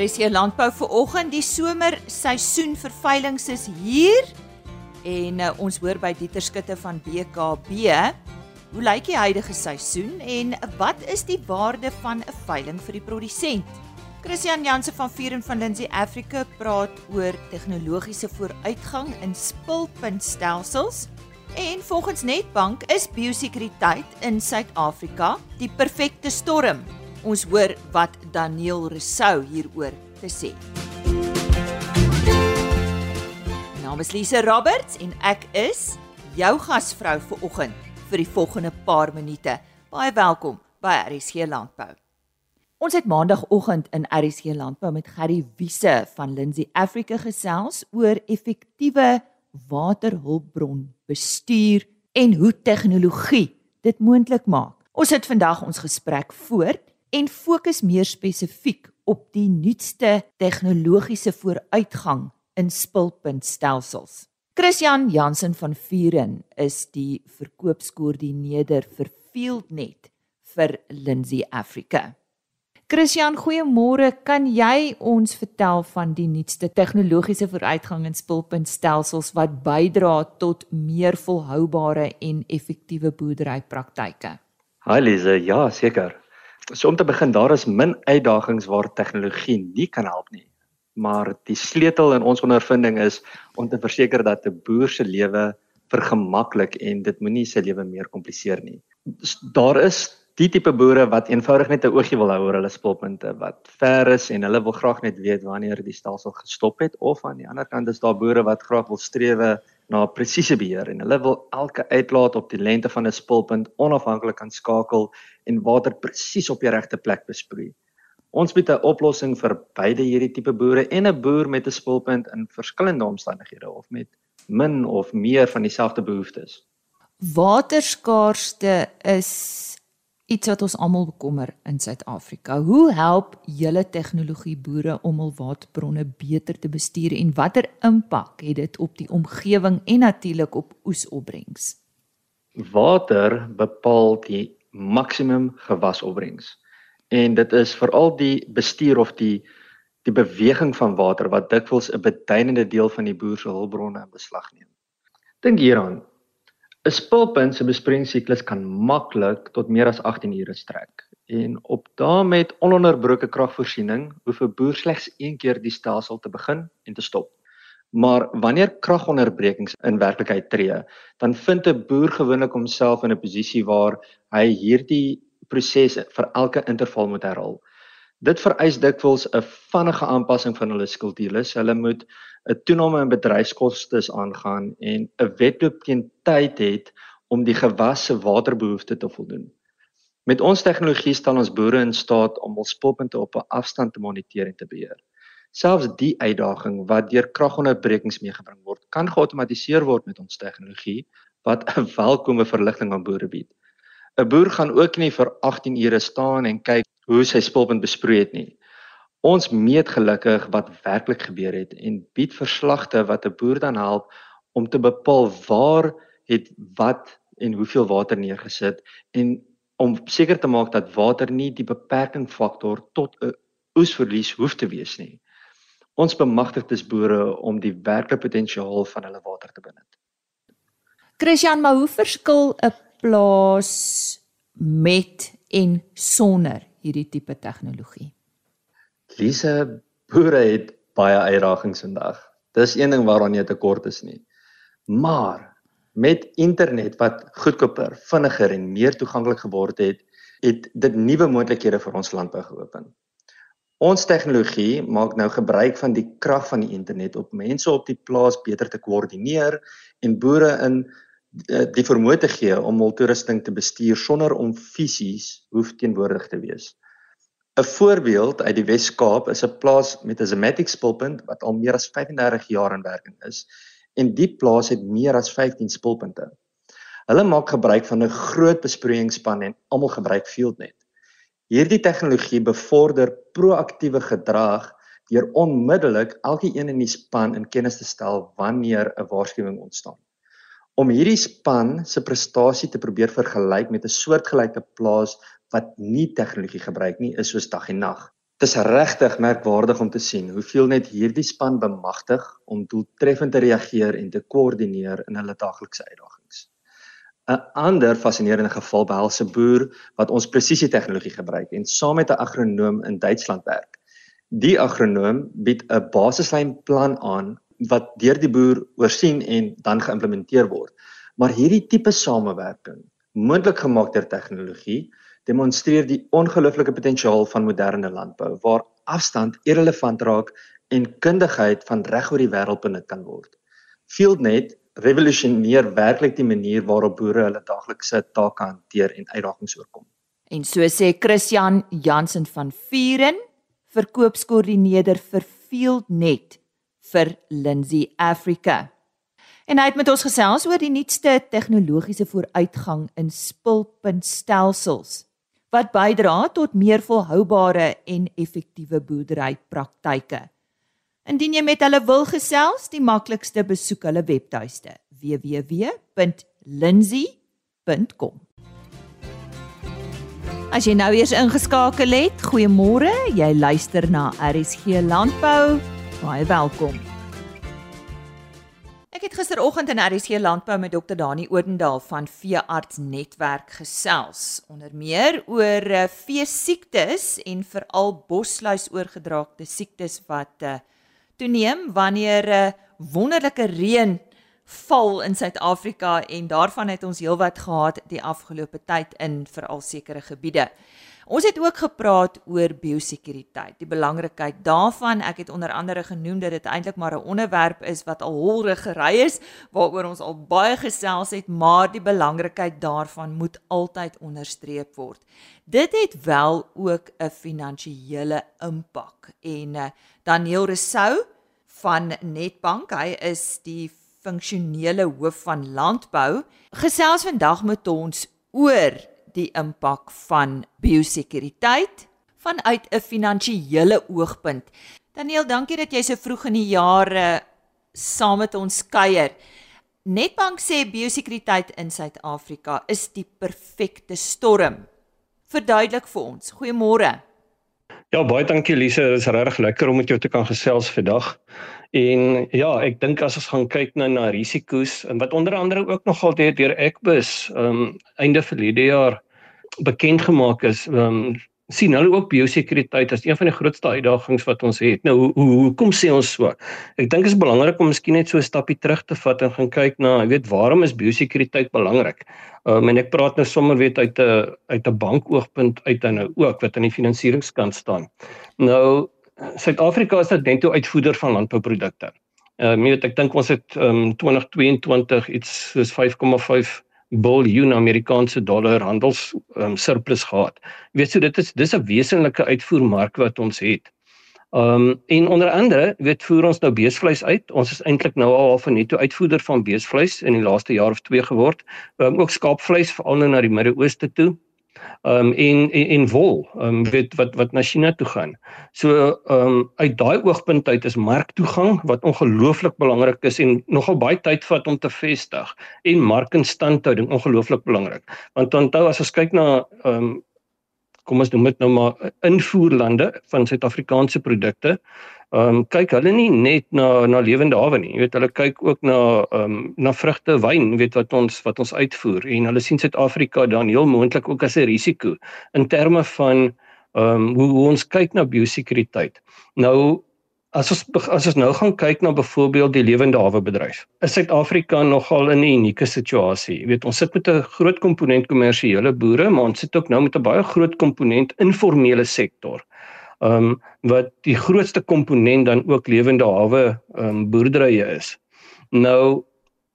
RC Landbou vir oggend die somer seisoen verveilings is hier. En uh, ons hoor by Dieter Skutte van BKB hoe lyk die huidige seisoen en wat is die waarde van 'n veiling vir die produsent? Christian Jansen van Vieren van Lindsay Africa praat oor tegnologiese vooruitgang in spulpuntstelsels. En volgens Netbank is biosekuriteit in Suid-Afrika die perfekte storm Ons hoor wat Daniel Rousseau hieroor te sê. My naam is Lise Roberts en ek is jou gasvrou vir oggend vir die volgende paar minute. Baie welkom by RSG Landbou. Ons het maandagooggend in RSG Landbou met Gerry Wiese van Lindsay Africa gesels oor effektiewe waterhulpbron bestuur en hoe tegnologie dit moontlik maak. Ons het vandag ons gesprek voort en fokus meer spesifiek op die nuutste tegnologiese vooruitgang in spulpuntstelsels. Christian Jansen van Vuren is die verkoopskoördineerder vir FieldNet vir Lindsay Africa. Christian, goeiemôre. Kan jy ons vertel van die nuutste tegnologiese vooruitgang in spulpuntstelsels wat bydra tot meer volhoubare en effektiewe boerderypraktyke? Hi Lize, ja, seker. So om te begin, daar is min uitdagings waar tegnologie nie kan help nie. Maar die sleutel in ons ondervinding is om te verseker dat 'n boer se lewe vergemaklik en dit moenie sy lewe meer kompliseer nie. Daar is die tipe boere wat eenvoudig net 'n oogie wil hou oor hulle spulpunte wat ver is en hulle wil graag net weet wanneer die stelsel gestop het of aan die ander kant is daar boere wat graag wil strewe na presiese beheer en hulle wil elke uitlaat op die lengte van 'n spulpunt onafhanklik kan skakel en water presies op die regte plek besproei. Ons bied 'n oplossing vir beide hierdie tipe boere en 'n boer met 'n spulpunt in verskillende omstandighede of met min of meer van dieselfde behoeftes. Waterskaarste is iets wat ons almal bekommer in Suid-Afrika. Hoe help julle tegnologie boere om hul waterbronne beter te bestuur en watter impak het dit op die omgewing en natuurlik op oesopbrengs? Water bepaal die maksimum gewasopbrengs. En dit is veral die bestuur of die die beweging van water wat dikwels 'n beduidende deel van die boer se hulpbronne in beslag neem. Dink hieraan, 'n Spulpunt se besproeiingssiklus kan maklik tot meer as 18 ure strek. En op dae met ononderbroke kragvoorsiening hoef 'n boer slegs een keer die stelsel te begin en te stop. Maar wanneer kragonderbrekings in werklikheid tree, dan vind 'n boer gewoonlik homself in 'n posisie waar hy hierdie proses vir elke interval moet herhaal. Dit vereis dikwels 'n vinnige aanpassing van hulle skuldielus. Hulle moet 'n toename in bedryfskoste aangaan en 'n wedloop teen tyd het om die gewasse waterbehoeftes te voldoen. Met ons tegnologie stel ons boere in staat om hul spulpunte op 'n afstand te moniteer en te beheer. Selfs die uitdaging wat deur kragonderbrekings meegebring word, kan geautomatiseer word met ons tegnologie wat 'n welkome verligting aan boere bied. 'n Boer gaan ook nie vir 18 ure staan en kyk hoe sy spulpunt besproei het nie. Ons meet gelukkig wat werklik gebeur het en bied verslagte wat 'n boer dan help om te bepaal waar het wat en hoeveel water neergesit en om seker te maak dat water nie die beperking faktor tot 'n oesverlies hoef te wees nie. Ons bemagtig dus boere om die werklike potensiaal van hulle water te benut. Christian, maar hoe verskil 'n plaas met en sonder hierdie tipe tegnologie? Lise, boere het baie uitdagings vandag. Dis een ding waaraan jy tekort is nie. Maar met internet wat goedkoper, vinniger en meer toeganklik geword het, het dit nuwe moontlikhede vir ons landbou geopen. Ons tegnologie maak nou gebruik van die krag van die internet om mense op die plaas beter te koördineer en boere in eh, die vermoë te gee om hul toerusting te bestuur sonder om fisies hoef teenwoordig te wees. 'n Voorbeeld uit die Wes-Kaap is 'n plaas met 'n Zematic spulpunt wat al meer as 35 jaar in werking is en die plaas het meer as 15 spulpunte. Hulle maak gebruik van 'n groot besproeiingsspan en almal gebruik FieldNet. Hierdie tegnologie bevorder proaktiewe gedrag deur onmiddellik elkeen in die span in kennis te stel wanneer 'n waarskuwing ontstaan. Om hierdie span se prestasie te probeer vergelyk met 'n soortgelyke plaas wat nie tegnologie gebruik nie is soos dag en nag. Dit is regtig merkwaardig om te sien hoeveel net hierdie span bemagtig om doeltreffend te reageer en te koördineer in hulle daaglikse uitdagings. 'n Ander fascinerende geval behels 'n boer wat ons presisietegnologie gebruik en saam met 'n agronoom in Duitsland werk. Die agronoom bied 'n basislymplan aan wat deur die boer oorsien en dan geïmplementeer word. Maar hierdie tipe samewerking, moontlik gemaak deur tegnologie, demonstreer die ongelooflike potensiaal van moderne landbou waar afstand irrelevant raak en kundigheid van reg oor die wêreld benut kan word. FieldNet revolusioneer werklik die manier waarop boere hulle daaglikse take hanteer en uitdagings oorkom. En so sê Christian Jansen van Vuren, verkoopskoördineerder vir FieldNet vir Lindsay Africa. En hy het met ons gesels oor die nuutste tegnologiese vooruitgang in spulpuntstelsels wat bydra tot meer volhoubare en effektiewe boerderypraktyke. Indien jy met hulle wil gesels, die maklikste besoek hulle webtuiste www.lindsay.com. As jy nou eers ingeskakel het, goeiemôre. Jy luister na RSG Landbou. Baie welkom. Ek het gisteroggend in RSC Landbou met Dr Dani Odendaal van Veearts Netwerk gesels, onder meer oor uh, vee siektes en veral bosluis oorgedraagde siektes wat uh, toeneem wanneer 'n uh, eh, wonderlike reën val in Suid-Afrika en daarvan het ons heelwat gehad die afgelope tyd in veral sekere gebiede. Ons het ook gepraat oor biosekuriteit, die belangrikheid daarvan. Ek het onder andere genoem dat dit eintlik maar 'n onderwerp is wat al holre gery is, waaroor ons al baie gesels het, maar die belangrikheid daarvan moet altyd onderstreep word. Dit het wel ook 'n finansiële impak. En uh, Daniel Resou van Netbank, hy is die funksionele hoof van landbou, gesels vandag met ons oor die impak van biosekuriteit vanuit 'n finansiële oogpunt. Daniel, dankie dat jy so vroeg in die jare saam met ons kuier. Netbank sê biosekuriteit in Suid-Afrika is die perfekte storm. Verduidelik vir ons. Goeiemôre. Ja, baie dankie Lise. Dit is regtig lekker om met jou te kan gesels vandag. En ja, ek dink as ons gaan kyk na na risiko's en wat onder andere ook nogal deur deur Ekbus ehm um, einde verlede jaar bekend gemaak is, ehm um, sien hulle ook biosekuriteit as een van die grootste uitdagings wat ons het. Nou hoe hoe hoekom sê ons so? Ek dink dit is belangrik om miskien net so 'n stappie terug te vat en gaan kyk na, jy weet, waarom is biosekuriteit belangrik? Um, en ek praat nou sommer weet uit 'n uit 'n bankoogpunt uit en nou ook wat aan die finansieringskant staan. Nou Suid-Afrika is 'n netto uitvoerder van landbouprodukte. Ehm um, jy weet ek dink ons het ehm um, 2022 iets soos 5,5 biljoen Amerikaanse dollar handels um, surplus gehad. Jy weet so dit is dis 'n wesenlike uitvoermark wat ons het. Um en onder andere weet voer ons nou beesvleis uit. Ons is eintlik nou al half 'n netto uitvoerder van beesvleis in die laaste jaar of 2 geword. Um ook skaapvleis veral nou na die Midde-Ooste toe um en en, en wol um weet wat wat na China toe gaan. So um uit daai oogpunt uit is marktoegang wat ongelooflik belangrik is en nogal baie tyd vat om te vestig en markinstandhouding ongelooflik belangrik. Want onthou as ons kyk na um kom ons noem dit nou maar invoerlande van Suid-Afrikaanse produkte ehm um, kyk hulle nie net na na lewende hawe nie. Jy weet hulle kyk ook na ehm um, na vrugte, wyn, weet wat ons wat ons uitvoer en hulle sien Suid-Afrika dan heel moontlik ook as 'n risiko in terme van ehm um, hoe, hoe ons kyk na biosekuriteit. Nou as ons as ons nou gaan kyk na byvoorbeeld die lewende hawe bedryf. Is Suid-Afrika nogal in 'n unieke situasie. Jy weet ons sit met 'n groot komponent kommersiële boere, maar ons sit ook nou met 'n baie groot komponent informele sektor ehm um, wat die grootste komponent dan ook lewende hawe ehm um, boerderye is. Nou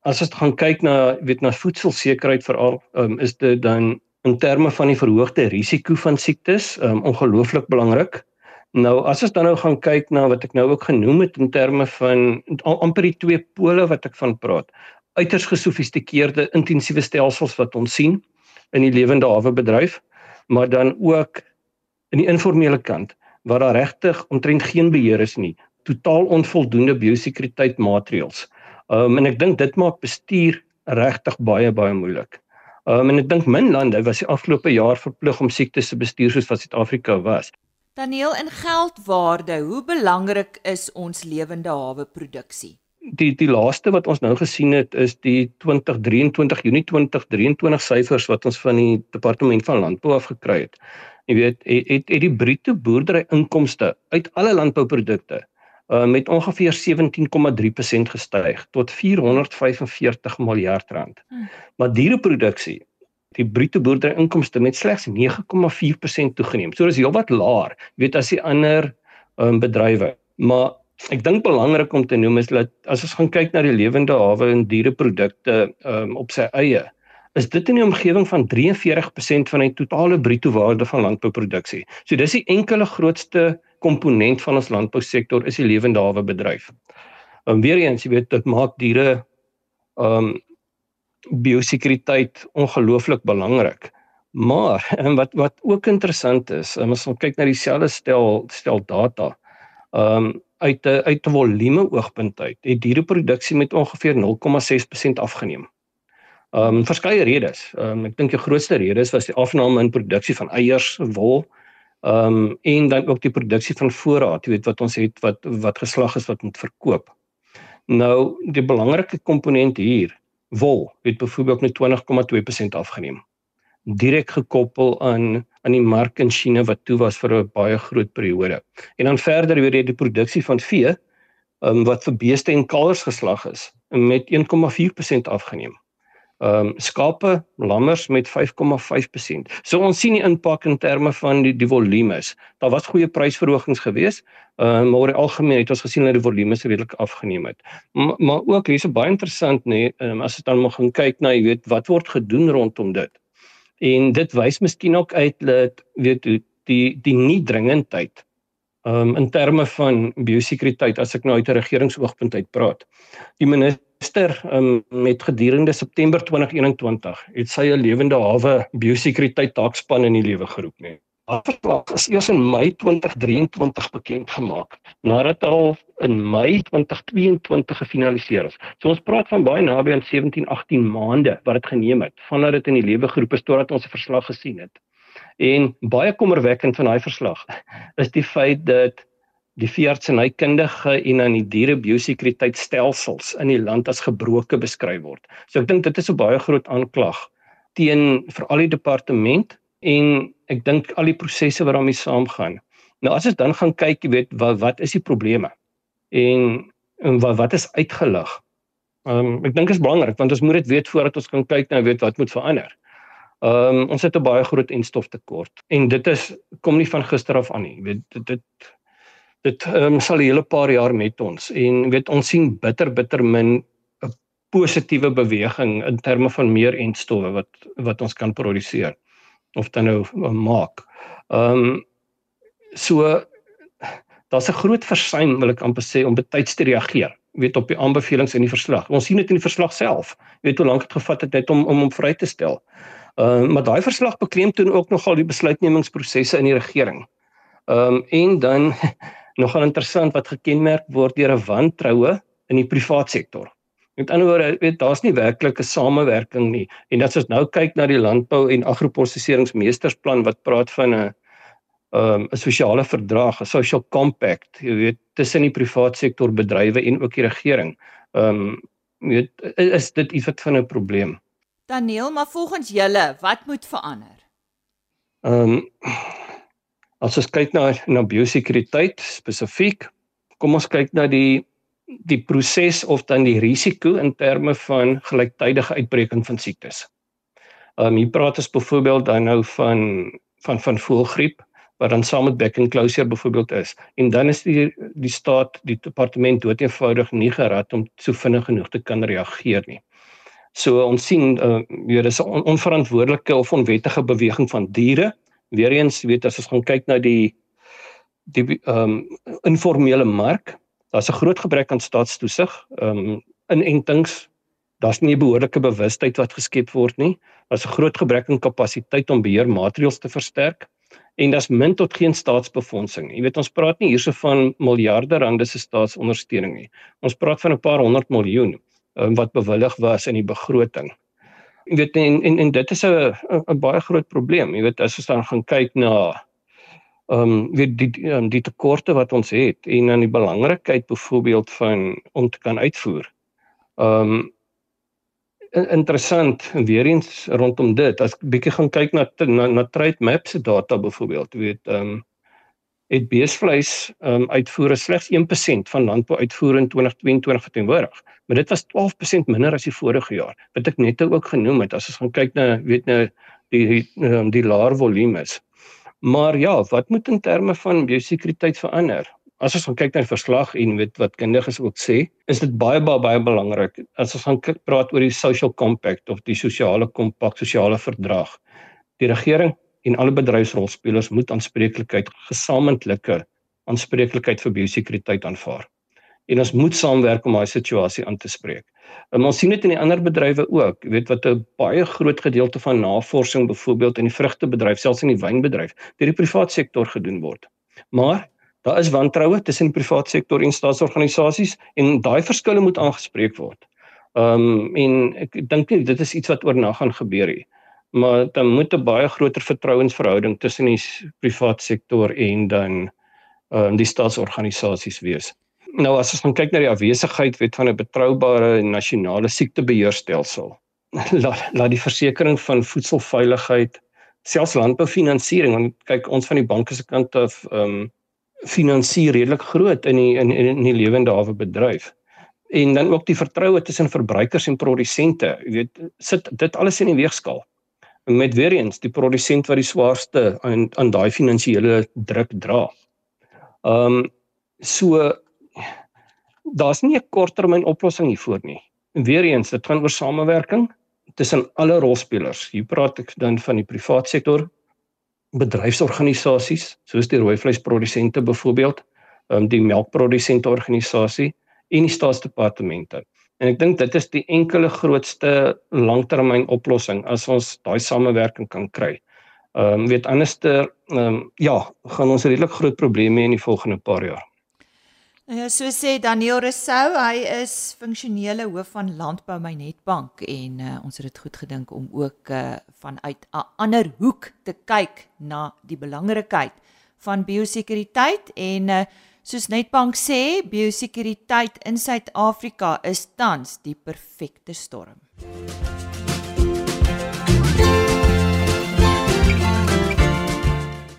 as ons gaan kyk na weet na voedselsekerheid veral ehm um, is dit dan in terme van die verhoogde risiko van siektes ehm um, ongelooflik belangrik. Nou as ons dan nou gaan kyk na wat ek nou ook genoem het in terme van amper die twee pole wat ek van praat. Uiters gesofistikeerde intensiewe stelsels wat ons sien in die lewende hawe bedryf, maar dan ook in die informele kant waar daar regtig omtrent geen beheer is nie, totaal onvoldoende biosekuriteit maatreëls. Um en ek dink dit maak bestuur regtig baie baie moeilik. Um en ek dink min lande was die afgelope jaar verplig om siektes te bestuur soos wat Suid-Afrika was. Daniel in geldwaarde, hoe belangrik is ons lewende hawe produksie? Die die laaste wat ons nou gesien het is die 2023 Junie 2023 syfers wat ons van die departement van landbou afgekry het. Jy weet, het het, het die bruto boerdery inkomste uit alle landbouprodukte uh, met ongeveer 17,3% gestyg tot 445 miljard rand. Hmm. Maar diereproduksie die bruto boerdery inkomste met slegs 9,4% toegeneem. So dis heelwat laer, weet as die ander um, bedrywe. Maar ek dink belangrik om te noem is dat as ons gaan kyk na die lewende hawe en diereprodukte um, op sy eie, is dit in die omgewing van 43% van die totale bruto waarde van landbouproduksie. So dis die enkele grootste komponent van ons landbousektor is die lewende hawe bedryf. En weer eens, jy weet, dit maak diere ehm um, biosekuriteit ongelooflik belangrik. Maar en wat wat ook interessant is, as ons kyk na dieselfde stel stel data, ehm um, uit 'n uit 'n volume oogpunt uit, het diereproduksie met ongeveer 0,6% afgeneem. Ehm um, verskeie redes. Ehm um, ek dink die grootste rede is was die afname in produksie van eiers, wol, ehm um, en dan ook die produksie van voorraad, jy weet wat ons het wat wat geslag is wat moet verkoop. Nou die belangrike komponent hier wol het byvoorbeeld met 20,2% afgeneem. Direk gekoppel aan aan die mark in China wat toe was vir 'n baie groot periode. En dan verder weer die produksie van vee um, wat vir beeste en kalvers geslag is met 1,4% afgeneem ehm um, skape, lammers met 5,5%. So ons sien die impak in terme van die die volumes. Daar was goeie prysverhogings geweest, ehm uh, maar oor algemeen het ons gesien dat die volumes redelik afgeneem het. M maar ook hier's baie interessant nê, nee, um, as dit dan moet gaan kyk na, jy weet, wat word gedoen rondom dit. En dit wys miskien ook uit dat weet die die nie dringendheid ehm um, in terme van biosekuriteit as ek nou uit 'n regeringsoogpunt uit praat. Die minister minister um, met gedurende September 2021 het sy 'n lewende hawe biosekuriteit taakspan in die lewe geroep nie. Afslag is eers in Mei 2023 bekend gemaak nadat al in Mei 2022 gefinaliseer is. So ons praat van baie naby aan 17, 18 maande wat dit geneem het vandat dit in die lewe geroep is totdat ons 'n verslag gesien het. En baie kommerwekkend van daai verslag is die feit dat die veeartsenykundige en aan die dierebiosekuriteitstelsels in die land as gebroke beskryf word. So ek dink dit is 'n baie groot aanklag teen veral die departement en ek dink al die prosesse wat daarmee saamgaan. Nou as ons dan gaan kyk, jy weet, wat wat is die probleme? En, en wat wat is uitgelig? Ehm um, ek dink dit is belangrik want ons moet dit weet voordat ons kan kyk nou weet wat moet verander. Ehm um, ons het 'n baie groot enstoftekort en dit is kom nie van gister af aan nie. Jy weet dit dit dit um, sal 'n hele paar jaar met ons en weet ons sien bitter bitter min 'n positiewe beweging in terme van meer entstowwe wat wat ons kan produseer of dan nou uh, maak. Ehm um, so daar's 'n groot versuim wil ek amper sê om betyds te reageer weet op die aanbevelings in die verslag. Ons sien dit in die verslag self. Jy weet hoe lank dit gevat het net om om hom vry te stel. Ehm uh, maar daai verslag beklemtoon ook nogal die besluitnemingsprosesse in die regering. Ehm um, en dan nogal interessant wat gekenmerk word deur 'n wantroue in die privaat sektor. Met ander woorde, weet daar's nie werklik 'n samewerking nie. En as ons nou kyk na die landbou en agroprosesseringsmeestersplan wat praat van 'n um, 'n sosiale verdrag, 'n social compact, jy weet, tussen die privaat sektor bedrywe en ook die regering. Ehm um, weet is dit iets wat van 'n probleem. Daniel, maar volgens julle, wat moet verander? Ehm um, As ons kyk na na biosekuriteit spesifiek, kom ons kyk na die die proses of dan die risiko in terme van gelyktydige uitbreking van siektes. Ehm um, hier praat ons byvoorbeeld dan nou van van van voëlgriep wat dan saam met beck and closure byvoorbeeld is. En dan is die die staat die departement dood eenvoudig nie gerad om so vinnig genoeg te kan reageer nie. So ons sien uh, weer dis 'n on onverantwoordelike of onwettige beweging van diere weer eens weet as ons gaan kyk na die die ehm um, informele mark, daar's 'n groot gebrek aan staatstoesig, ehm um, inentings, daar's nie 'n behoorlike bewustheid wat geskep word nie. Daar's 'n groot gebrek aan kapasiteit om beheermaatreëls te versterk en daar's min tot geen staatsbefondsing. Jy weet ons praat nie hierso van miljarde rande se staatsondersteuning nie. Ons praat van 'n paar honderd miljoen um, wat bewillig was in die begroting. Jy weet en en, en dit is 'n 'n baie groot probleem. Jy weet as ons dan gaan kyk na ehm um, weet die um, die tekorte wat ons het en dan die belangrikheid byvoorbeeld van om te kan uitvoer. Ehm um, interessant weer eens rondom dit as ek bietjie gaan kyk na na, na trade maps se data byvoorbeeld weet ehm um, het beesvleis um, uitvoere slegs 1% van landbou uitvoere in 2022 verteenwoordig. Maar dit was 12% minder as die vorige jaar wat ek net ook genoem het as ons gaan kyk na weet nou die die, um, die laer volumes. Maar ja wat moet in terme van biosekuriteit verander? As ons gaan kyk na die verslag en weet wat kundiges ook sê, is dit baie baie baie belangrik. As ons gaan praat oor die social compact of die sosiale kompak, sosiale verdrag. Die regering en alle bedryfsrolspelers moet aanspreeklikheid, gesamentlike aanspreeklikheid vir biosekuriteit aanvaar. En ons moet saamwerk om daai situasie aan te spreek. En ons sien dit in die ander bedrywe ook, jy weet wat 'n baie groot gedeelte van navorsing byvoorbeeld in die vrugtebedryf, selfs in die wynbedryf, deur die private sektor gedoen word. Maar Daar is wantroue tussen die private sektor en staatsorganisasies en daai verskille moet aangespreek word. Ehm um, en ek dink dit is iets wat oornag gaan gebeur nie. Maar dan moet 'n baie groter vertrouensverhouding tussen die private sektor en dan ehm um, die staatsorganisasies wees. Nou as ons gaan kyk na die afwesigheid weet van 'n betroubare nasionale siektebeheerstelsel, laat laat die versekering van voedselveiligheid selfs landboufinansiering want kyk ons van die banke se kant af ehm um, finansier redelik groot in die in in die lewende hawe bedryf. En dan ook die vertroue tussen verbruikers en produsente, jy weet, sit dit alles in die weegskaal. Met weer eens die produsent wat die swaarste aan aan daai finansiële druk dra. Ehm um, so daar's nie 'n korttermyn oplossing hiervoor nie. En weer eens, dit gaan oor samewerking tussen alle rolspelers. Hier praat ek dan van die private sektor, bedryfsorganisasies soos die rooi vleisprodusente byvoorbeeld, um, die melkprodusente organisasie en die staatsdepartemente. En ek dink dit is die enkele grootste langtermyn oplossing as ons daai samewerking kan kry. Ehm um, weet anderster ehm um, ja, gaan ons redelik groot probleme hê in die volgende paar jaar. Ja, so sê Daniel Rousseau, hy is funksionele hoof van Landbou my Netbank en uh, ons het dit goed gedink om ook uh, vanuit 'n ander hoek te kyk na die belangrikheid van biosekuriteit en uh, soos Netbank sê, biosekuriteit in Suid-Afrika is tans die perfekte storm.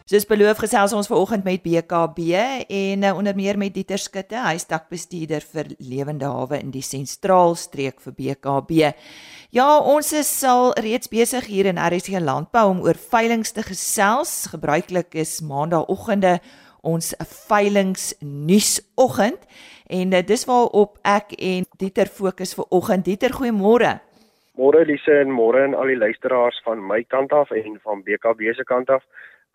Soos beloof gesels ons vanoggend met BKB en uh, onder meer met Dieter Skutte, hy is takbestuurder vir Lewende Hawe in die sentraalstreek vir BKB. Ja, ons is al reeds besig hier in RSC Landbou om oor veilinge te gesels. Gebruiklik is maandagooggende ons veilings nuusoggend en uh, dis waarop ek en Dieter fokus vir oggend. Dieter, goeiemôre. Môre Lise en môre aan al die luisteraars van my kant af en van BKB se kant af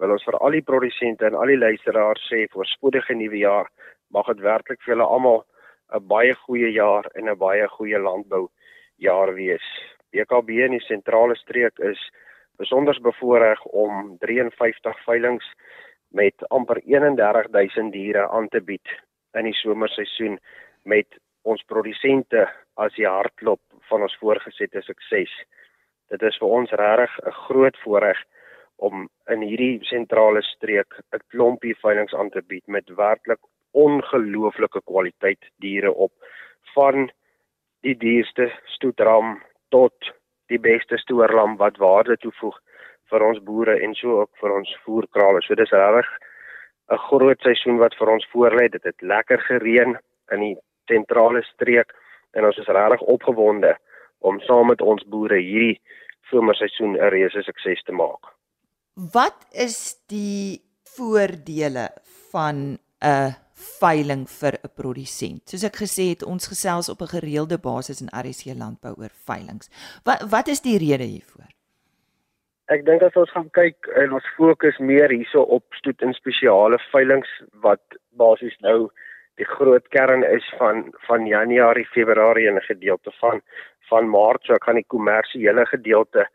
wil ons vir al die produsente en al die luisteraars sê voorspoedige nuwe jaar. Mag dit werklik vir julle almal 'n baie goeie jaar en 'n baie goeie landbou jaar wees. BKB in die sentrale streek is besonder bevoordeel om 53 veilinge met amper 31000 diere aan te bied in die somerseisoen met ons produsente as die hartklop van ons voorgesette sukses. Dit is vir ons regtig 'n groot voorreg om in hierdie sentrale streek 'n klompie veilinge aan te bied met werklik ongelooflike kwaliteit diere op van die duurste stoetram tot die beste stoorlam wat waarde toevoeg vir ons boere en so ook vir ons voerkrale. So dis regtig 'n groot seisoen wat vir ons voorlê. Dit het lekker gereën in die sentrale streek en ons is regtig opgewonde om saam met ons boere hierdie somerseisoen 'n reuse sukses te maak. Wat is die voordele van 'n veiling vir 'n produsent? Soos ek gesê het, ons gesels op 'n gereelde basis in RSC Landbou oor veilings. Wat wat is die rede hiervoor? Ek dink as ons gaan kyk en ons fokus meer hierso op stoet en spesiale veilings wat basies nou die groot kern is van van Januarie, Februarie en 'n gedeelte van van Maart, so ek gaan die kommersiële gedeelte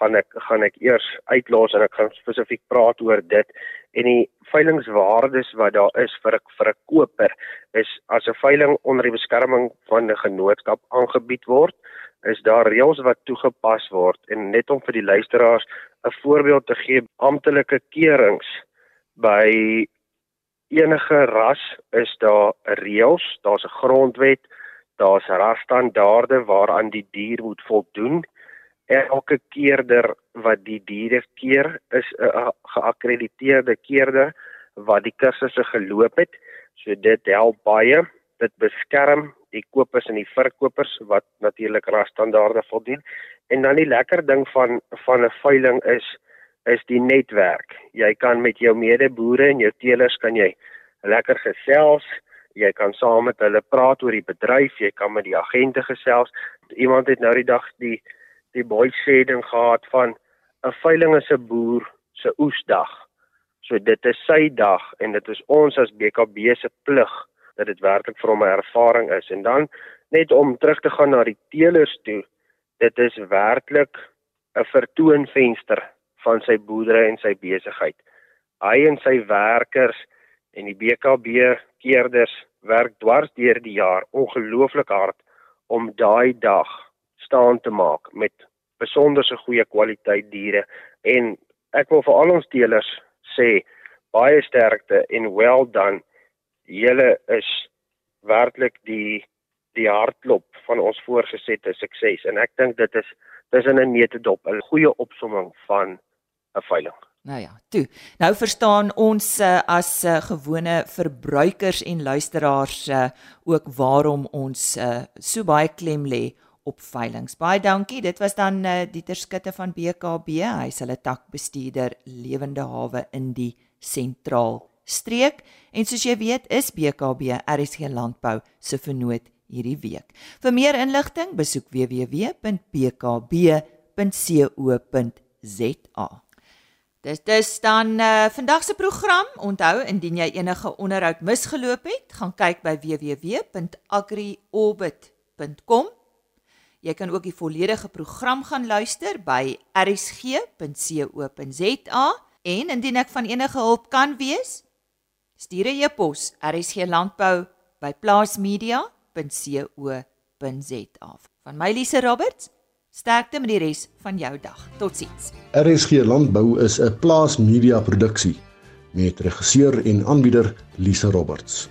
gaan ek gaan ek eers uitlos en ek gaan spesifiek praat oor dit. En die veilingswaardes wat daar is vir 'n vir 'n koper is as 'n veiling onder die beskerming van 'n genootskap aangebied word is daar reëls wat toegepas word en net om vir die luisteraars 'n voorbeeld te gee amptelike keurings By enige ras is daar reëls, daar's 'n grondwet, daar's rasstandaarde waaraan die dier moet voldoen. Elke keerder wat die diere keer is 'n geakkrediteerde keerder wat die kursusse geloop het. So dit help baie. Dit beskerm die kopers en die verkopers wat natuurlik rasstandaarde voldoen. En dan die lekker ding van van 'n veiling is is die netwerk. Jy kan met jou medeboere en jou teelers kan jy lekker gesels. Jy kan saam met hulle praat oor die bedryf, jy kan met die agente gesels. Iemand het nou die dag die die boy sê ding gehad van 'n veiling is 'n boer se oesdag. So dit is sy dag en dit is ons as BKB se plig dat dit werklik vir hom 'n ervaring is. En dan net om terug te gaan na die teelers toe, dit is werklik 'n vertoonvenster van sy boerdery en sy besigheid. Hy en sy werkers en die BKB keerders werk dwars deur die jaar ongelooflik hard om daai dag staan te maak met besonderse goeie kwaliteit diere en ek wil vir al ons deelers sê baie sterkte en well done. Julle is werklik die die hartklop van ons voorgesette sukses en ek dink dit is dis in 'n netedop 'n goeie opsomming van 'n veiling. Nou ja, toe. Nou verstaan ons uh, as uh, gewone verbruikers en luisteraars uh, ook waarom ons uh, so baie klem lê op veilinge. Baie dankie. Dit was dan uh, Dieter Skutte van BKB. Hy's hulle takbestuurder lewende hawe in die sentraal streek. En soos jy weet, is BKB RSG Landbou se vernoot hierdie week. Vir meer inligting, besoek www.bkb.co.za. Dis dis dan uh, vandag se program. Onthou indien jy enige onderhoud misgeloop het, gaan kyk by www.agriorbit.com. Jy kan ook die volledige program gaan luister by rsg.co.za en indien ek van enige hulp kan wees, stuur 'n e-pos rsglandbou@plaasmedia.co.za. Van my Lise Roberts Sterkte met die res van jou dag. Totsiens. RSG Landbou is 'n plaas media produksie met regisseur en aanbieder Lisa Roberts.